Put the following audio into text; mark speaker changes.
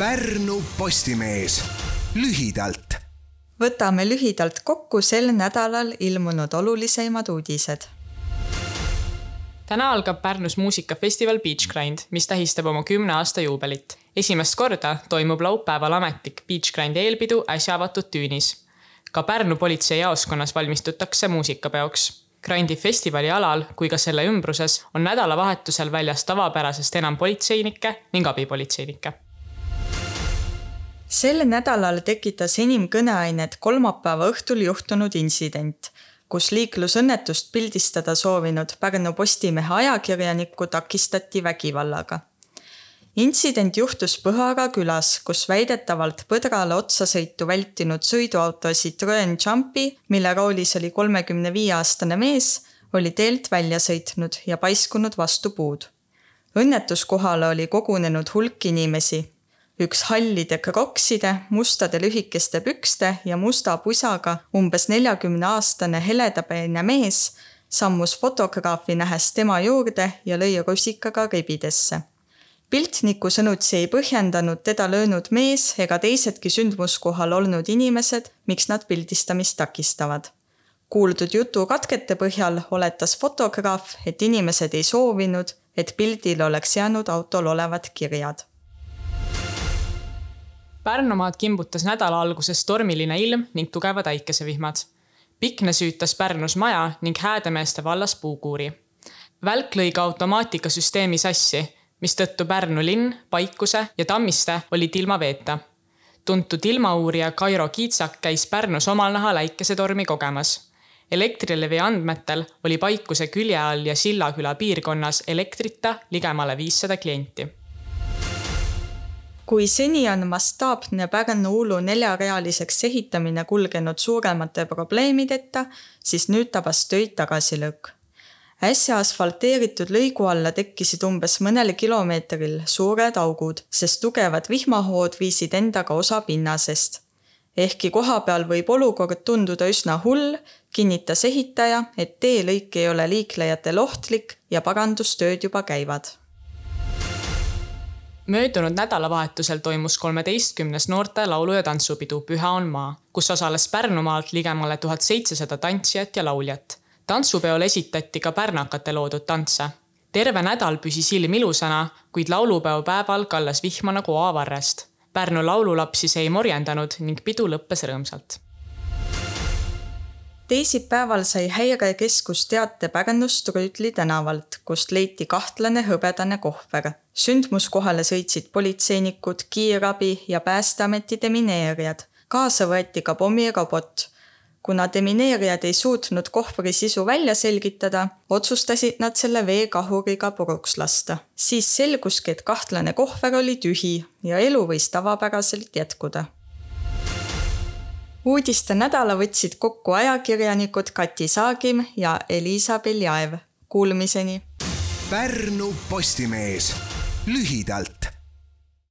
Speaker 1: Pärnu Postimees lühidalt.
Speaker 2: võtame lühidalt kokku sel nädalal ilmunud olulisemad uudised.
Speaker 3: täna algab Pärnus muusikafestival Beach Grind, mis tähistab oma kümne aasta juubelit. esimest korda toimub laupäeval ametlik Beach Grindi eelpidu äsja avatud tüünis. ka Pärnu politseijaoskonnas valmistutakse muusikapeoks Grandi festivali alal kui ka selle ümbruses on nädalavahetusel väljas tavapärasest enam politseinikke ning abipolitseinikke
Speaker 2: sel nädalal tekitas enim kõneainet kolmapäeva õhtul juhtunud intsident, kus liiklusõnnetust pildistada soovinud Pärnu Postimehe ajakirjanikku takistati vägivallaga. intsident juhtus Põhara külas, kus väidetavalt põdrale otsasõitu vältinud sõiduauto Citroen Jumpy, mille roolis oli kolmekümne viie aastane mees, oli teelt välja sõitnud ja paiskunud vastu puud. õnnetuskohale oli kogunenud hulk inimesi üks hallide krokside, mustade lühikeste pükste ja musta pusaga umbes neljakümne aastane heledapeene mees sammus fotograafi nähes tema juurde ja lõi rusikaga ribidesse. piltniku sõnutsi ei põhjendanud teda löönud mees ega teisedki sündmuskohal olnud inimesed, miks nad pildistamist takistavad. kuuldud jutu katkete põhjal oletas fotograaf, et inimesed ei soovinud, et pildil oleks jäänud autol olevad kirjad
Speaker 3: Pärnumaad kimbutas nädala alguses tormiline ilm ning tugevad äikesevihmad. Pikne süütas Pärnus maja ning Häädemeeste vallas puukuuri. välk lõi ka automaatikasüsteemi sassi, mistõttu Pärnu linn, Paikuse ja Tammiste olid ilma veeta. tuntud ilmauurija Kairo Kiitsak käis Pärnus omal nahal äikesetormi kogemas. Elektrilevi andmetel oli Paikuse külje all ja Sillaküla piirkonnas elektrita ligemale viissada klienti
Speaker 2: kui seni on mastaapne Pärnu-Uulu neljarealiseks ehitamine kulgenud suuremate probleemideta, siis nüüd tabas töid tagasilöök. äsja asfalteeritud lõigu alla tekkisid umbes mõnel kilomeetril suured augud, sest tugevad vihmahood viisid endaga osa pinnasest. ehkki kohapeal võib olukord tunduda üsna hull, kinnitas ehitaja, et teelõik ei ole liiklejatele ohtlik ja parandustööd juba käivad
Speaker 3: möödunud nädalavahetusel toimus kolmeteistkümnes noorte laulu- ja tantsupidu Püha on maa, kus osales Pärnumaalt ligemale tuhat seitsesada tantsijat ja lauljat. tantsupeol esitati ka pärnakate loodud tantse. terve nädal püsis ilm ilusana, kuid laulupeo päeval kallas vihma nagu oavarrest. Pärnu laululapsi see ei morjendanud ning pidu lõppes rõõmsalt
Speaker 2: teisipäeval sai häirekeskus teate Pärnust Rüütli tänavalt, kust leiti kahtlane hõbedane kohver. sündmuskohale sõitsid politseinikud, kiirabi ja Päästeameti demineerijad. kaasa võeti ka pommirobot. kuna demineerijad ei suutnud kohvri sisu välja selgitada, otsustasid nad selle veekahuriga puruks lasta. siis selguski, et kahtlane kohver oli tühi ja elu võis tavapäraselt jätkuda uudiste nädala võtsid kokku ajakirjanikud Kati Saagim ja Elisa Beljaev. Kuulmiseni.
Speaker 1: Pärnu Postimees lühidalt